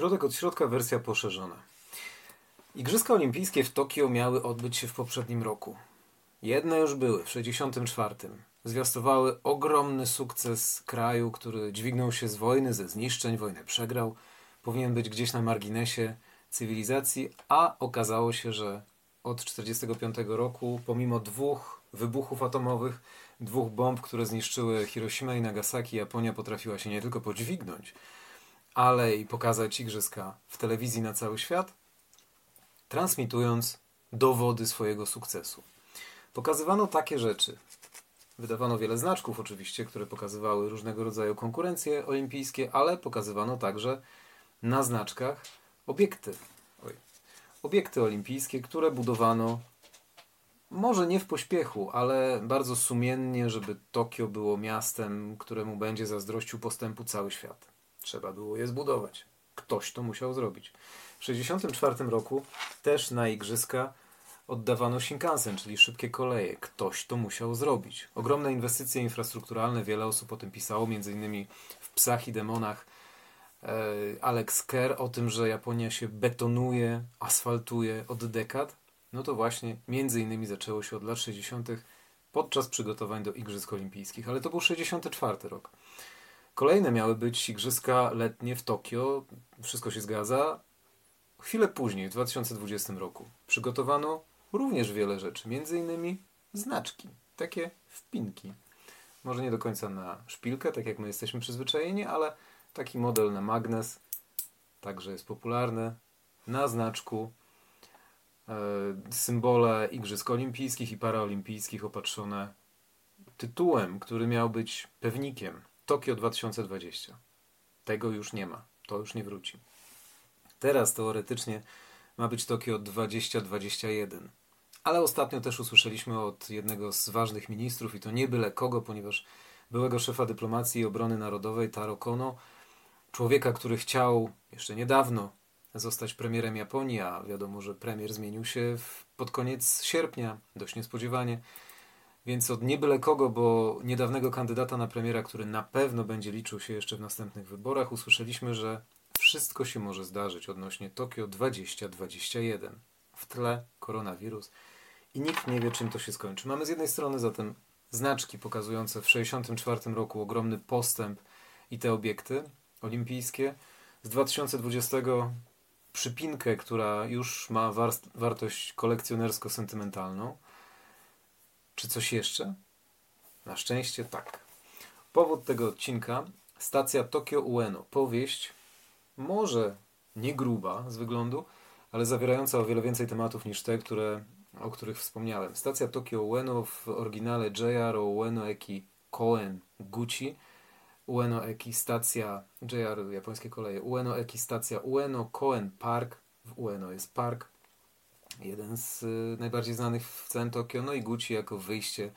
Środek od środka, wersja poszerzona. Igrzyska Olimpijskie w Tokio miały odbyć się w poprzednim roku. Jedne już były, w 64. Zwiastowały ogromny sukces kraju, który dźwignął się z wojny, ze zniszczeń, wojnę przegrał. Powinien być gdzieś na marginesie cywilizacji, a okazało się, że od 45 roku, pomimo dwóch wybuchów atomowych, dwóch bomb, które zniszczyły Hiroshima i Nagasaki, Japonia potrafiła się nie tylko podźwignąć, ale i pokazać igrzyska w telewizji na cały świat, transmitując dowody swojego sukcesu. Pokazywano takie rzeczy. Wydawano wiele znaczków, oczywiście, które pokazywały różnego rodzaju konkurencje olimpijskie, ale pokazywano także na znaczkach obiekty. Oj. Obiekty olimpijskie, które budowano może nie w pośpiechu, ale bardzo sumiennie, żeby Tokio było miastem, któremu będzie zazdrościł postępu cały świat. Trzeba było je zbudować. Ktoś to musiał zrobić. W 1964 roku też na igrzyska oddawano Shinkansen, czyli szybkie koleje. Ktoś to musiał zrobić. Ogromne inwestycje infrastrukturalne, wiele osób o tym pisało, innymi w Psach i Demonach e, Alex Kerr o tym, że Japonia się betonuje, asfaltuje od dekad. No to właśnie między innymi zaczęło się od lat 60. podczas przygotowań do Igrzysk Olimpijskich, ale to był 64 rok. Kolejne miały być igrzyska letnie w Tokio. Wszystko się zgadza. Chwilę później, w 2020 roku, przygotowano również wiele rzeczy, między innymi znaczki, takie wpinki. Może nie do końca na szpilkę, tak jak my jesteśmy przyzwyczajeni, ale taki model na magnes także jest popularny. Na znaczku e, symbole Igrzysk Olimpijskich i Paraolimpijskich opatrzone tytułem, który miał być pewnikiem Tokio 2020. Tego już nie ma. To już nie wróci. Teraz teoretycznie ma być Tokio 2021. Ale ostatnio też usłyszeliśmy od jednego z ważnych ministrów, i to nie byle kogo, ponieważ byłego szefa dyplomacji i obrony narodowej Taro Kono, człowieka, który chciał jeszcze niedawno zostać premierem Japonii, a wiadomo, że premier zmienił się pod koniec sierpnia, dość niespodziewanie. Więc od nie byle kogo, bo niedawnego kandydata na premiera, który na pewno będzie liczył się jeszcze w następnych wyborach, usłyszeliśmy, że wszystko się może zdarzyć odnośnie Tokio 2021. W tle koronawirus i nikt nie wie, czym to się skończy. Mamy z jednej strony zatem znaczki pokazujące w 1964 roku ogromny postęp i te obiekty olimpijskie. Z 2020 przypinkę, która już ma wartość kolekcjonersko-sentymentalną. Coś jeszcze? Na szczęście tak. Powód tego odcinka stacja Tokio Ueno. Powieść może nie gruba z wyglądu, ale zawierająca o wiele więcej tematów niż te, które, o których wspomniałem. Stacja Tokio Ueno w oryginale JR Ueno Eki Koen Gucci. Ueno Eki stacja JR japońskie koleje. Ueno Eki stacja Ueno Koen Park. W Ueno jest park jeden z y, najbardziej znanych w całym Tokio, no i Gucci jako wyjście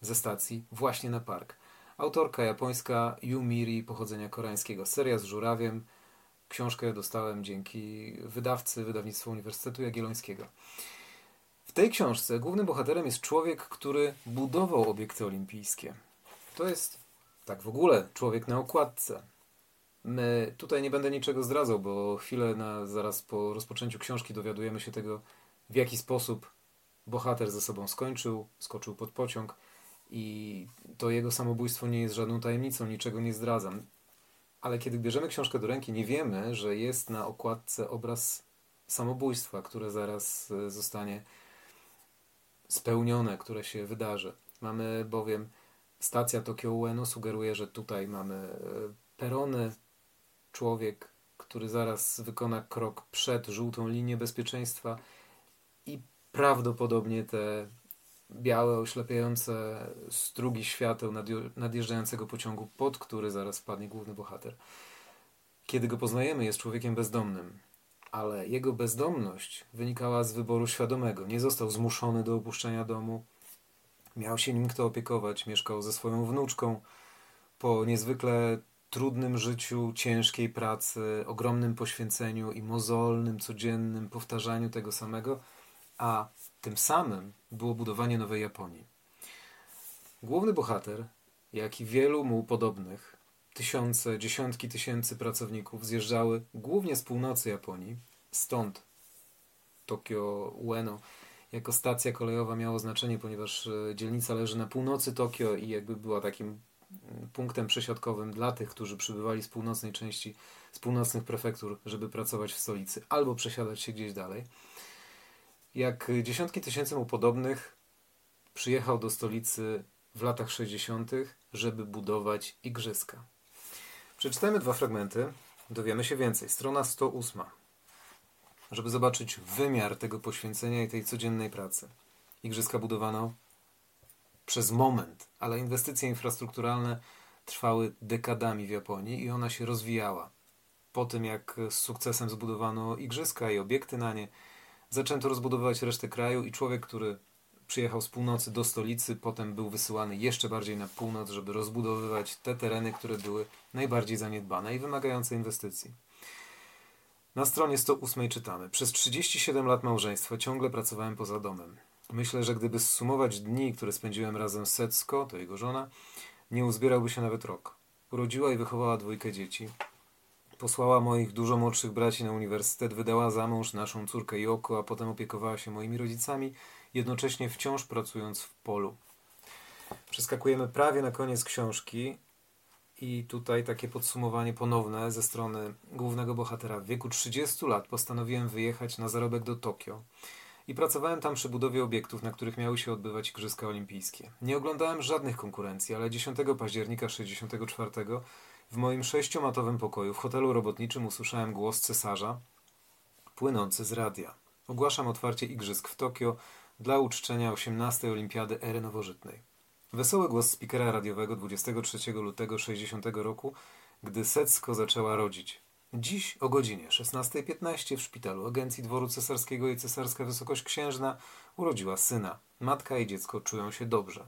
ze stacji właśnie na park. Autorka japońska Yumiri pochodzenia koreańskiego. Seria z żurawiem. Książkę dostałem dzięki wydawcy Wydawnictwa Uniwersytetu Jagiellońskiego. W tej książce głównym bohaterem jest człowiek, który budował obiekty olimpijskie. To jest tak w ogóle człowiek na okładce. My, tutaj nie będę niczego zdradzał, bo chwilę na, zaraz po rozpoczęciu książki dowiadujemy się tego w jaki sposób bohater ze sobą skończył, skoczył pod pociąg i to jego samobójstwo nie jest żadną tajemnicą, niczego nie zdradzam. Ale kiedy bierzemy książkę do ręki, nie wiemy, że jest na okładce obraz samobójstwa, które zaraz e, zostanie spełnione, które się wydarzy. Mamy bowiem stacja Tokio Ueno sugeruje, że tutaj mamy e, perony, człowiek, który zaraz wykona krok przed żółtą linię bezpieczeństwa i prawdopodobnie te białe, oślepiające strugi świateł nadjeżdżającego pociągu, pod który zaraz wpadnie główny bohater. Kiedy go poznajemy, jest człowiekiem bezdomnym, ale jego bezdomność wynikała z wyboru świadomego. Nie został zmuszony do opuszczenia domu, miał się nim kto opiekować, mieszkał ze swoją wnuczką. Po niezwykle trudnym życiu, ciężkiej pracy, ogromnym poświęceniu i mozolnym, codziennym powtarzaniu tego samego, a tym samym było budowanie nowej Japonii. Główny bohater, jak i wielu mu podobnych, tysiące, dziesiątki tysięcy pracowników zjeżdżały głównie z północy Japonii, stąd Tokio Ueno jako stacja kolejowa miało znaczenie, ponieważ e, dzielnica leży na północy Tokio i jakby była takim mm, punktem przesiadkowym dla tych, którzy przybywali z północnej części, z północnych prefektur, żeby pracować w stolicy albo przesiadać się gdzieś dalej. Jak dziesiątki tysięcy mu podobnych przyjechał do stolicy w latach 60., żeby budować igrzyska. Przeczytajmy dwa fragmenty, dowiemy się więcej. Strona 108 żeby zobaczyć wymiar tego poświęcenia i tej codziennej pracy. Igrzyska budowano przez moment, ale inwestycje infrastrukturalne trwały dekadami w Japonii i ona się rozwijała. Po tym, jak z sukcesem zbudowano igrzyska i obiekty na nie, zaczęto rozbudowywać resztę kraju i człowiek, który przyjechał z północy do stolicy, potem był wysyłany jeszcze bardziej na północ, żeby rozbudowywać te tereny, które były najbardziej zaniedbane i wymagające inwestycji. Na stronie 108 czytamy: Przez 37 lat małżeństwa ciągle pracowałem poza domem. Myślę, że gdyby zsumować dni, które spędziłem razem z Setsko, to jego żona, nie uzbierałby się nawet rok. Urodziła i wychowała dwójkę dzieci. Posłała moich dużo młodszych braci na uniwersytet, wydała za mąż naszą córkę Joko, a potem opiekowała się moimi rodzicami, jednocześnie wciąż pracując w polu. Przeskakujemy prawie na koniec książki i tutaj takie podsumowanie ponowne ze strony głównego bohatera. W wieku 30 lat postanowiłem wyjechać na zarobek do Tokio i pracowałem tam przy budowie obiektów, na których miały się odbywać Igrzyska Olimpijskie. Nie oglądałem żadnych konkurencji, ale 10 października 1964 w moim sześciomatowym pokoju w hotelu robotniczym usłyszałem głos cesarza płynący z radia. Ogłaszam otwarcie Igrzysk w Tokio dla uczczenia 18. Olimpiady Ery Nowożytnej. Wesoły głos spikera radiowego 23 lutego 60 roku, gdy Secko zaczęła rodzić. Dziś o godzinie 16.15 w szpitalu Agencji Dworu Cesarskiego i Cesarska Wysokość Księżna urodziła syna. Matka i dziecko czują się dobrze.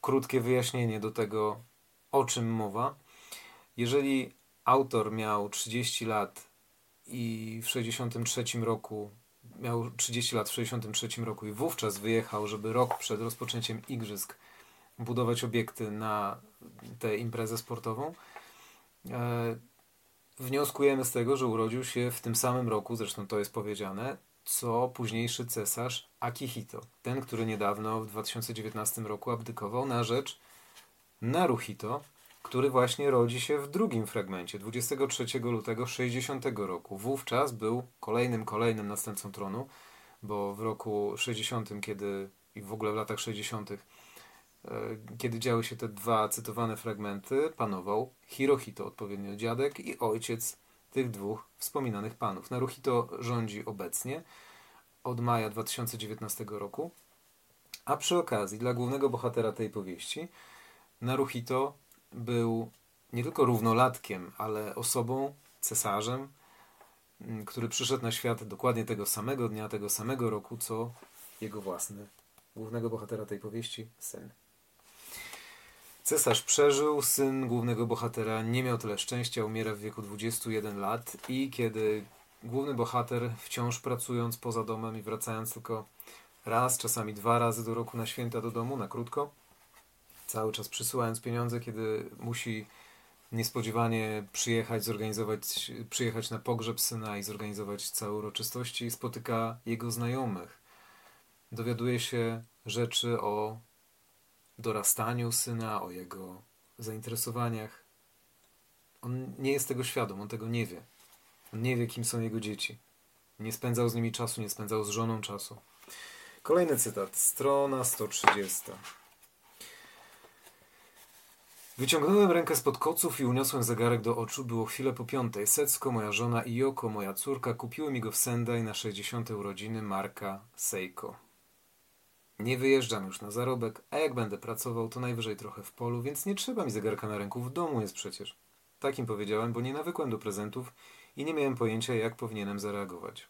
Krótkie wyjaśnienie do tego, o czym mowa. Jeżeli autor miał 30 lat i w 63 roku miał 30 lat w 1963 roku i wówczas wyjechał, żeby rok przed rozpoczęciem igrzysk budować obiekty na tę imprezę sportową. E, wnioskujemy z tego, że urodził się w tym samym roku, zresztą to jest powiedziane, co późniejszy cesarz Akihito. Ten, który niedawno w 2019 roku abdykował na rzecz Naruhito, który właśnie rodzi się w drugim fragmencie, 23 lutego 60 roku. Wówczas był kolejnym, kolejnym następcą tronu, bo w roku 60, kiedy i w ogóle w latach 60., e, kiedy działy się te dwa cytowane fragmenty, panował Hirohito, odpowiednio dziadek i ojciec tych dwóch wspominanych panów. Naruhito rządzi obecnie od maja 2019 roku, a przy okazji dla głównego bohatera tej powieści Naruhito był nie tylko równolatkiem, ale osobą, cesarzem, mm, który przyszedł na świat dokładnie tego samego dnia, tego samego roku, co jego własny, głównego bohatera tej powieści, syn. Cesarz przeżył, syn głównego bohatera nie miał tyle szczęścia, umiera w wieku 21 lat i kiedy główny bohater wciąż pracując poza domem i wracając tylko raz, czasami dwa razy do roku na święta do domu, na krótko, cały czas przysyłając pieniądze, kiedy musi niespodziewanie przyjechać, zorganizować, przyjechać na pogrzeb syna i zorganizować całe uroczystości, spotyka jego znajomych. Dowiaduje się rzeczy o dorastaniu syna, o jego zainteresowaniach. On nie jest tego świadom, on tego nie wie. On nie wie, kim są jego dzieci. Nie spędzał z nimi czasu, nie spędzał z żoną czasu. Kolejny cytat, strona 130. Wyciągnąłem rękę spod koców i uniosłem zegarek do oczu. Było chwilę po piątej. Secko, moja żona i Joko, moja córka, kupiły mi go w Sendai na 60. urodziny marka Seiko. Nie wyjeżdżam już na zarobek, a jak będę pracował, to najwyżej trochę w polu, więc nie trzeba mi zegarka na ręku, w domu jest przecież. Takim powiedziałem, bo nie nawykłem do prezentów i nie miałem pojęcia, jak powinienem zareagować.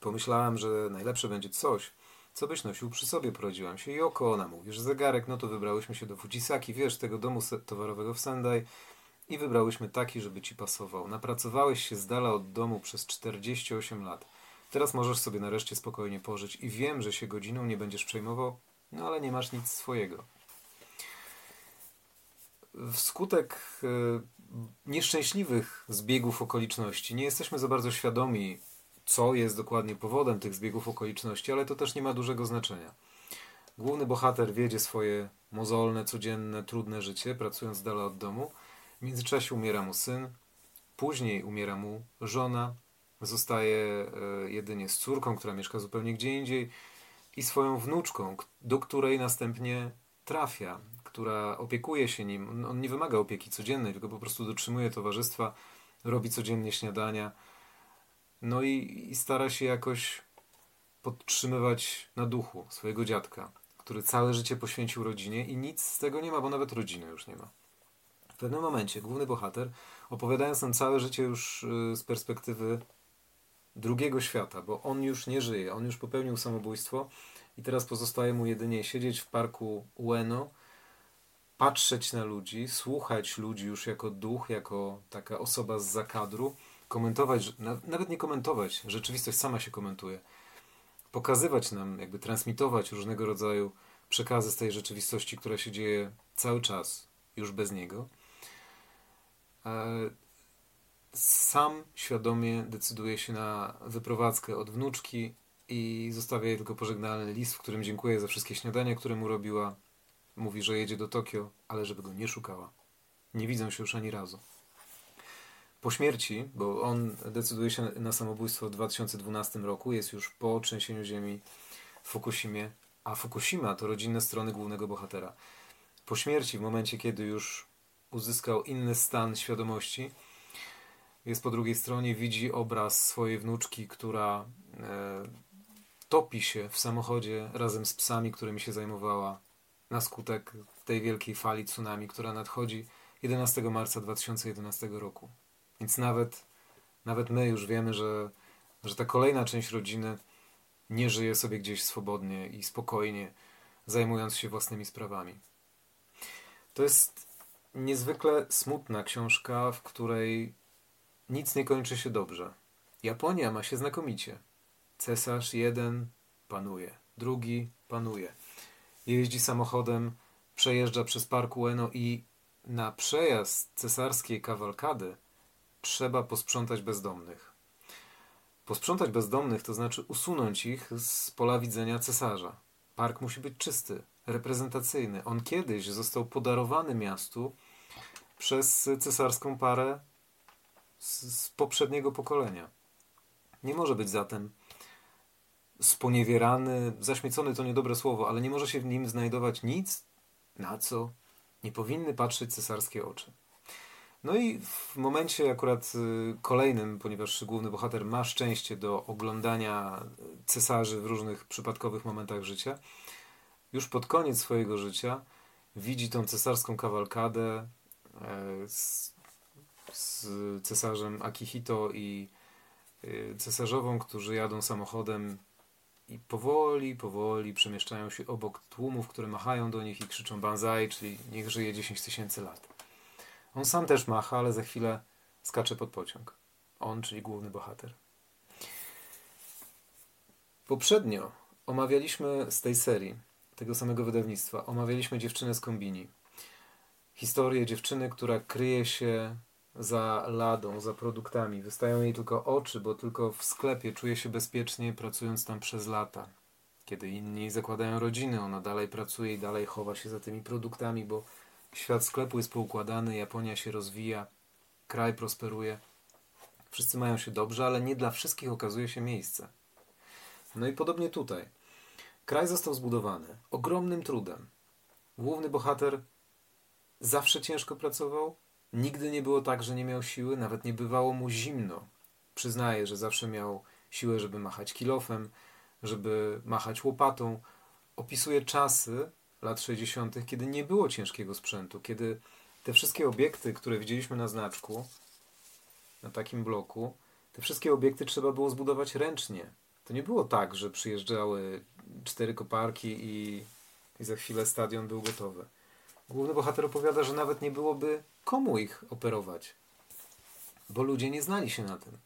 Pomyślałem, że najlepsze będzie coś, co byś nosił przy sobie? Poradziłam się. Joko, ona mówisz, zegarek. No to wybrałyśmy się do Fujisaki, wiesz, tego domu towarowego w Sendai i wybrałyśmy taki, żeby ci pasował. Napracowałeś się z dala od domu przez 48 lat. Teraz możesz sobie nareszcie spokojnie pożyć i wiem, że się godziną nie będziesz przejmował, no ale nie masz nic swojego. wskutek e, nieszczęśliwych zbiegów okoliczności nie jesteśmy za bardzo świadomi, co jest dokładnie powodem tych zbiegów okoliczności, ale to też nie ma dużego znaczenia. Główny bohater wiedzie swoje mozolne, codzienne, trudne życie, pracując dala od domu. W międzyczasie umiera mu syn, później umiera mu żona, zostaje e, jedynie z córką, która mieszka zupełnie gdzie indziej i swoją wnuczką, do której następnie trafia, która opiekuje się nim. On nie wymaga opieki codziennej, tylko po prostu dotrzymuje towarzystwa, robi codziennie śniadania. No i, i stara się jakoś podtrzymywać na duchu swojego dziadka, który całe życie poświęcił rodzinie i nic z tego nie ma, bo nawet rodziny już nie ma. W pewnym momencie główny bohater, opowiadając nam całe życie już y, z perspektywy drugiego świata, bo on już nie żyje, on już popełnił samobójstwo i teraz pozostaje mu jedynie siedzieć w parku Ueno, patrzeć na ludzi, słuchać ludzi już jako duch, jako taka osoba z zakadru, komentować, nawet nie komentować, rzeczywistość sama się komentuje, pokazywać nam, jakby transmitować różnego rodzaju przekazy z tej rzeczywistości, która się dzieje cały czas, już bez niego. E, sam świadomie decyduje się na wyprowadzkę od wnuczki i zostawia jej tylko pożegnalny list, w którym dziękuję za wszystkie śniadania, które mu robiła. Mówi, że jedzie do Tokio, ale żeby go nie szukała. Nie widzą się już ani razu. Po śmierci, bo on decyduje się na samobójstwo w 2012 roku, jest już po trzęsieniu ziemi w Fukushimie, a Fukushima to rodzinne strony głównego bohatera. Po śmierci, w momencie kiedy już uzyskał inny stan świadomości, jest po drugiej stronie, widzi obraz swojej wnuczki, która e, topi się w samochodzie razem z psami, którymi się zajmowała na skutek tej wielkiej fali tsunami, która nadchodzi 11 marca 2011 roku. Więc nawet, nawet my już wiemy, że, że ta kolejna część rodziny nie żyje sobie gdzieś swobodnie i spokojnie, zajmując się własnymi sprawami. To jest niezwykle smutna książka, w której nic nie kończy się dobrze. Japonia ma się znakomicie. Cesarz jeden panuje, drugi panuje. Jeździ samochodem, przejeżdża przez park Ueno i na przejazd cesarskiej kawalkady trzeba posprzątać bezdomnych. Posprzątać bezdomnych to znaczy usunąć ich z pola widzenia cesarza. Park musi być czysty, reprezentacyjny. On kiedyś został podarowany miastu przez cesarską parę z, z poprzedniego pokolenia. Nie może być zatem sponiewierany, zaśmiecony to niedobre słowo, ale nie może się w nim znajdować nic, na co nie powinny patrzeć cesarskie oczy. No i w momencie akurat y, kolejnym, ponieważ główny bohater ma szczęście do oglądania cesarzy w różnych przypadkowych momentach życia, już pod koniec swojego życia widzi tą cesarską kawalkadę e, z, z cesarzem Akihito i y, cesarzową, którzy jadą samochodem i powoli, powoli przemieszczają się obok tłumów, które machają do nich i krzyczą banzai, czyli niech żyje 10 tysięcy lat. On sam też macha, ale za chwilę skacze pod pociąg. On, czyli główny bohater. Poprzednio omawialiśmy z tej serii, tego samego wydawnictwa, omawialiśmy dziewczynę z kombini. Historię dziewczyny, która kryje się za ladą, za produktami. Wystają jej tylko oczy, bo tylko w sklepie czuje się bezpiecznie, pracując tam przez lata. Kiedy inni zakładają rodziny, ona dalej pracuje i dalej chowa się za tymi produktami, bo świat sklepu jest poukładany, Japonia się rozwija, kraj prosperuje. Wszyscy mają się dobrze, ale nie dla wszystkich okazuje się miejsce. No i podobnie tutaj. Kraj został zbudowany ogromnym trudem. Główny bohater zawsze ciężko pracował, Nigdy nie było tak, że nie miał siły, nawet nie bywało mu zimno. Przyznaję, że zawsze miał siłę, żeby machać kilofem, żeby machać łopatą. Opisuje czasy lat 60., kiedy nie było ciężkiego sprzętu, kiedy te wszystkie obiekty, które widzieliśmy na znaczku, na takim bloku, te wszystkie obiekty trzeba było zbudować ręcznie. To nie było tak, że przyjeżdżały cztery koparki i, i za chwilę stadion był gotowy. Główny bohater opowiada, że nawet nie byłoby komu ich operować, bo ludzie nie znali się na tym.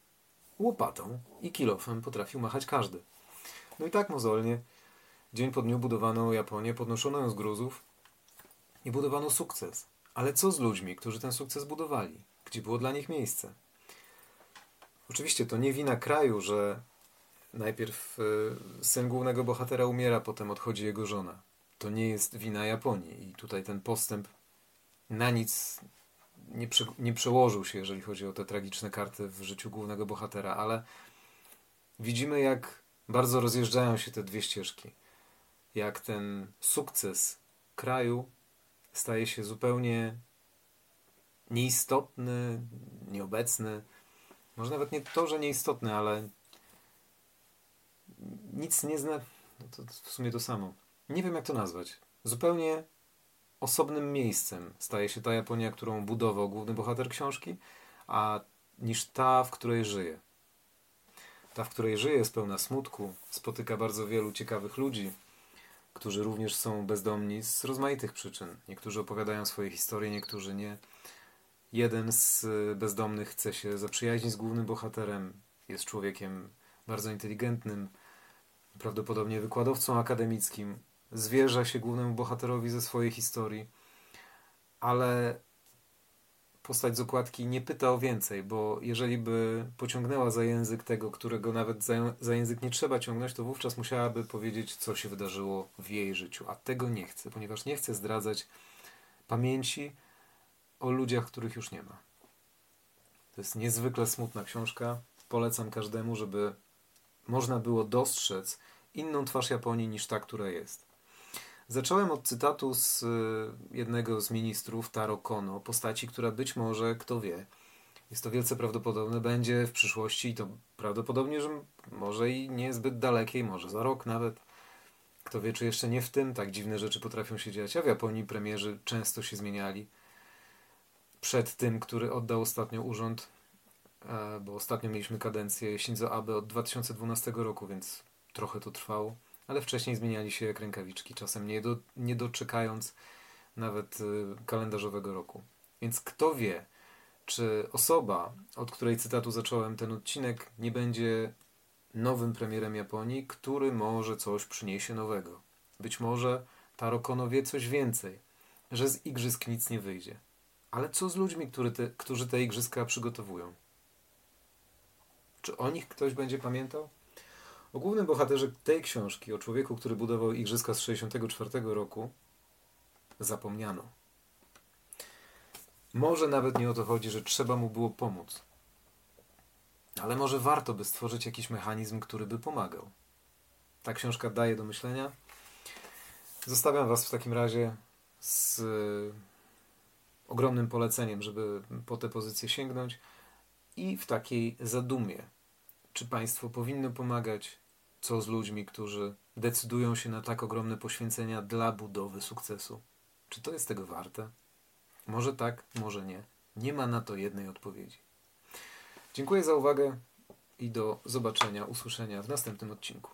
Łopatą i kilofem potrafił machać każdy. No i tak mozolnie dzień po dniu budowano Japonię, podnoszono ją z gruzów i budowano sukces. Ale co z ludźmi, którzy ten sukces budowali? Gdzie było dla nich miejsce? Oczywiście to nie wina kraju, że najpierw e, syn głównego bohatera umiera, potem odchodzi jego żona. To nie jest wina Japonii i tutaj ten postęp na nic nie, prze, nie przełożył się, jeżeli chodzi o te tragiczne karty w życiu głównego bohatera, ale widzimy, jak bardzo rozjeżdżają się te dwie ścieżki. Jak ten sukces kraju staje się zupełnie nieistotny, nieobecny. Może nawet nie to, że nieistotny, ale nic nie zna. No to w sumie to samo. Nie wiem, jak to nazwać. Zupełnie osobnym miejscem staje się ta Japonia, którą budował główny bohater książki, a niż ta, w której żyje. Ta, w której żyje, jest pełna smutku, spotyka bardzo wielu ciekawych ludzi, którzy również są bezdomni z rozmaitych przyczyn. Niektórzy opowiadają swoje historie, niektórzy nie. Jeden z bezdomnych chce się zaprzyjaźnić z głównym bohaterem, jest człowiekiem bardzo inteligentnym, prawdopodobnie wykładowcą akademickim, zwierza się głównemu bohaterowi ze swojej historii, ale postać z okładki nie pyta o więcej, bo jeżeli by pociągnęła za język tego, którego nawet za, za, język nie trzeba ciągnąć, to wówczas musiałaby powiedzieć, co się wydarzyło w jej życiu. A tego nie chce, ponieważ nie chce zdradzać pamięci o ludziach, których już nie ma. To jest niezwykle smutna książka. Polecam każdemu, żeby można było dostrzec inną twarz Japonii niż ta, która jest. Zacząłem od cytatu z y, jednego z ministrów, Taro Kono, postaci, która być może, kto wie, jest to wielce prawdopodobne, będzie w przyszłości i to prawdopodobnie, że może i niezbyt dalekiej, może za rok nawet. Kto wie, czy jeszcze nie w tym, tak dziwne rzeczy potrafią się dziać. A w Japonii premierzy często się zmieniali. Przed tym, który oddał ostatnio urząd, e, bo ostatnio mieliśmy kadencję Shinzo Abe od 2012 roku, więc trochę to trwało ale wcześniej zmieniali się jak rękawiczki, czasem nie, do, nie doczekając nawet y, kalendarzowego roku. Więc kto wie, czy osoba, od której cytatu zacząłem ten odcinek, nie będzie nowym premierem Japonii, który może coś przyniesie nowego. Być może Taro Kono wie coś więcej, że z igrzysk nic nie wyjdzie. Ale co z ludźmi, te, którzy te igrzyska przygotowują? Czy o nich ktoś będzie pamiętał? O głównym bohaterze tej książki, o człowieku, który budował igrzyska z 1964 roku, zapomniano. Może nawet nie o to chodzi, że trzeba mu było pomóc. Ale może warto by stworzyć jakiś mechanizm, który by pomagał. Ta książka daje do myślenia. Zostawiam Was w takim razie z e, ogromnym poleceniem, żeby po tę pozycję sięgnąć i w takiej zadumie. Czy państwo powinno pomagać, co z ludźmi, którzy decydują się na tak ogromne poświęcenia dla budowy sukcesu? Czy to jest tego warte? Może tak, może nie. Nie ma na to jednej odpowiedzi. Dziękuję za uwagę i do zobaczenia, usłyszenia w następnym odcinku.